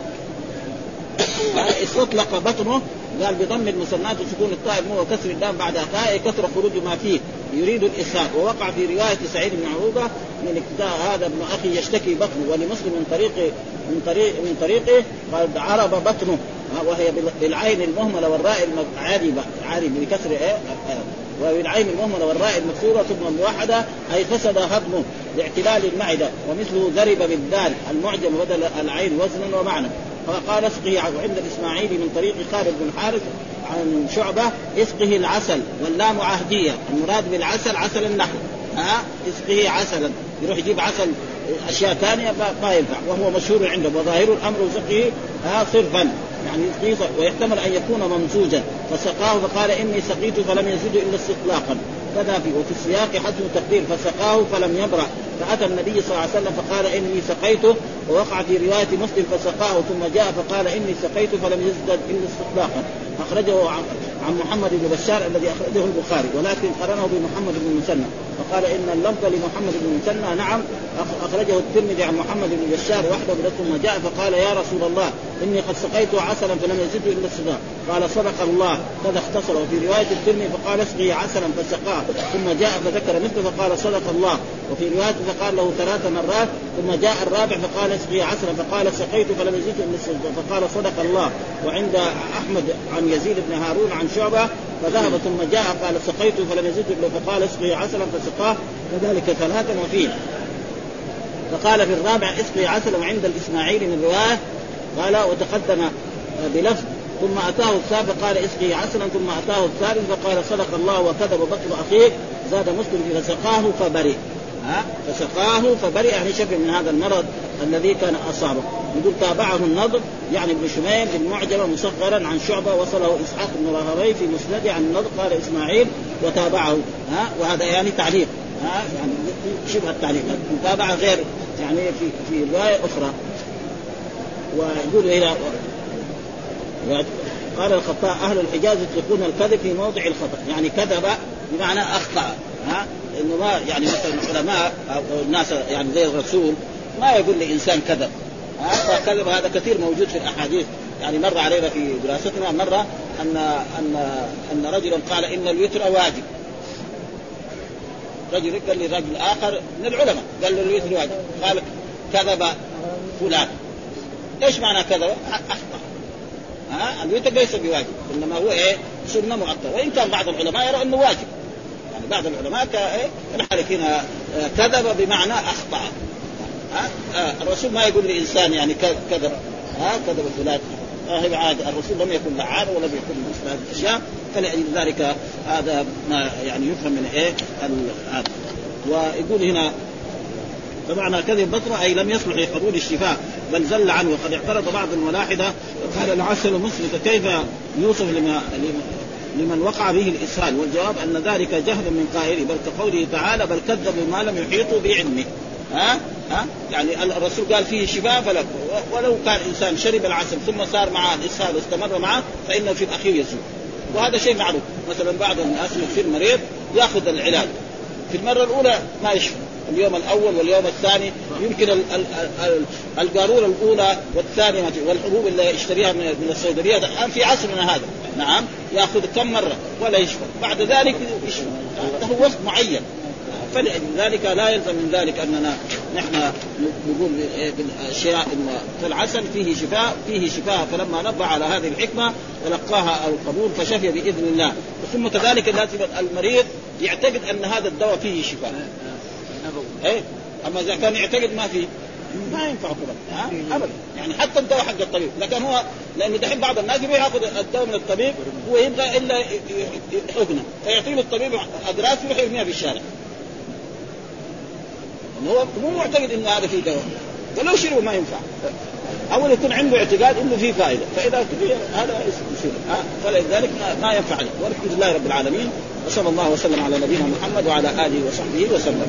استطلق بطنه قال بضم المثنات وسكون الطاء مو وكسر اللام بعد اخاء كثر خروج ما فيه. يريد الاسهال ووقع في رواية سعيد بن عروبة من اقتداء هذا ابن أخي يشتكي بطنه ولمسلم من طريق من طريق من طريقه قال عرب بطنه. وهي بالعين المهملة والراء العاربه عارب بكسر إيه؟ وبالعين المهملة والراء المكسورة ثم الموحدة أي فسد هضمه لاعتلال المعدة ومثله ضرب بالدال المعجم بدل العين وزنا ومعنى. فقال اسقه عند الإسماعيلي من طريق خالد بن حارث عن شعبة اسقه العسل واللام عهدية. المراد بالعسل عسل النحل ها؟ اسقه عسلا يروح يجيب عسل أشياء ثانية ما ينفع. وهو مشهور عنده. وظاهر الأمر سقه ها صرفا. يعني ويحتمل أن يكون ممزوجا. فسقاه فقال إني سقيت فلم يزد إلا استطلاقا. كذا في وفي السياق حسب تقدير فسقاه فلم يبرأ. فأتى النبي صلى الله عليه وسلم فقال إني سقيته ووقع في رواية مسلم فسقاه ثم جاء فقال إني سقيت فلم يزدد إلا استطلاقا. أخرجه عن محمد بن بشار الذي أخرجه البخاري ولكن قرنه بمحمد بن مسنى فقال إن اللفظ لمحمد بن مسنى نعم أخرجه الترمذي عن محمد بن بشار وحده ثم جاء فقال يا رسول الله إني قد سقيت عسلا فلم يزده إلا الصداع قال صدق الله كذا اختصر وفي رواية الترمذي فقال اسقي عسلا فسقاه ثم جاء فذكر مثله فقال صدق الله. وفي رواية فقال له ثلاث مرات ثم جاء الرابع فقال اسقي عسلا فقال سقيت فلم يزده إلا الصداع فقال صدق الله. وعند أحمد عن يزيد بن هارون عن شعبة فذهب ثم جاء قال سقيت فلم يزده إلا فقال اسقي عسلا فسقاه كذلك ثلاثا وفيه فقال في الرابع اسقي عسلا وعند الاسماعيلي من روايه قال وتقدم بلفظ. ثم أتاه الثالث فقال اسقي عسلا ثم أتاه الثالث فقال صدق الله وكذب بطن اخيك زاد مسلم فسقاه فبرئ. ها؟ فسقاه فبرئ يعني شفي من هذا المرض الذي كان أصابه. يقول تابعه النضر يعني ابن شميل بالمعجمة مصغرا عن شعبة وصله إسحاق بن راهوي في مسنده عن النضر قال إسماعيل وتابعه ها؟ وهذا يعني تعليق ها؟ يعني شبه التعليق. المتابعه غير يعني في في رواية أخرى. ويقول إلى قال الخطاء أهل الحجاز يطلقون الكذب في موضع الخطأ يعني كذب بمعنى أخطأ ها؟ إنه ما يعني مثلا العلماء أو الناس يعني زي الرسول ما يقول لإنسان كذب. فكذب هذا كثير موجود في الأحاديث. يعني مر علينا في دراستنا مرة ان ان أن رجلا قال إن الوتر واجب. رجل قال لرجل آخر من العلماء قال له الوتر واجب. قال كذب فلان. إيش معنى كذب؟ أخطأ. ها؟ الوتر ليس بواجب إنما هو إيه؟ سنة مؤقتة. وإن كان بعض العلماء يرى إنه واجب. بعض العلماء كالحالفين آه، كذب بمعنى أخطأ. آه الرسول ما يقول لإنسان يعني كذب. ها؟ كذب فلان. آه عاد الرسول لم يكن لعان ولم يكن مثل هذه الاشياء فلذلك هذا ما يعني يفهم من إيه؟ هذا ويقول هنا فمعنى كذب بطرة أي لم يصلح لقبول الشفاء بل زل عنه. وقد اعترض بعض الملاحدة قال العسل مسلك كيف يوصف لما لمن وقع به الإسهال والجواب أن ذلك جهل من قائله بل كقوله تعالى بل كذبوا ما لم يحيطوا بعلمه. ها؟ ها؟ يعني الرسول قال فيه شفاء فلا ولو كان إنسان شرب العسل ثم صار معه الإسهال واستمر معه فإنه في الأخير يزول وهذا شيء معروف. مثلا بعض الناس يصير مريض يأخذ العلاج. في المرة الأولى ما يشفى. اليوم الأول واليوم الثاني يمكن ال ال ال القاروره الأولى والثانية والحبوب اللي يشتريها من الصيدليه الآن في عصرنا هذا. نعم يأخذ كم مرة؟ ولا يشفى. بعد ذلك يشفى. له وقت معين. فلذلك لا يلزم من ذلك أننا نحن نقول بالاشياء فالعسل فيه شفاء فيه شفاء. فلما نبه على هذه الحكمة تلقاها القبول فشفي بإذن الله. ثم كذلك لازم المريض يعتقد أن هذا الدواء فيه شفاء. إيه؟ أما إذا كان يعتقد ما فيه ما ينفع كذا ابدا. يعني حتى الدواء حق الطبيب. لكن هو لأنه دحين بعض الناس يبغى يأخذ الدواء من الطبيب هو يبغى إلا حقنة. فيعطيه الطبيب أدراس يروح يرميها في الشارع. هو مو معتقد إنه هذا فيه دواء. ولو شربه ما ينفع. أو يكون عنده اعتقاد إنه فيه فائدة. فإذا هذا يصير. فلذلك ما ينفع. عليه والحمد لله رب العالمين. وصلى الله وسلم على نبينا محمد وعلى آله وصحبه وسلم.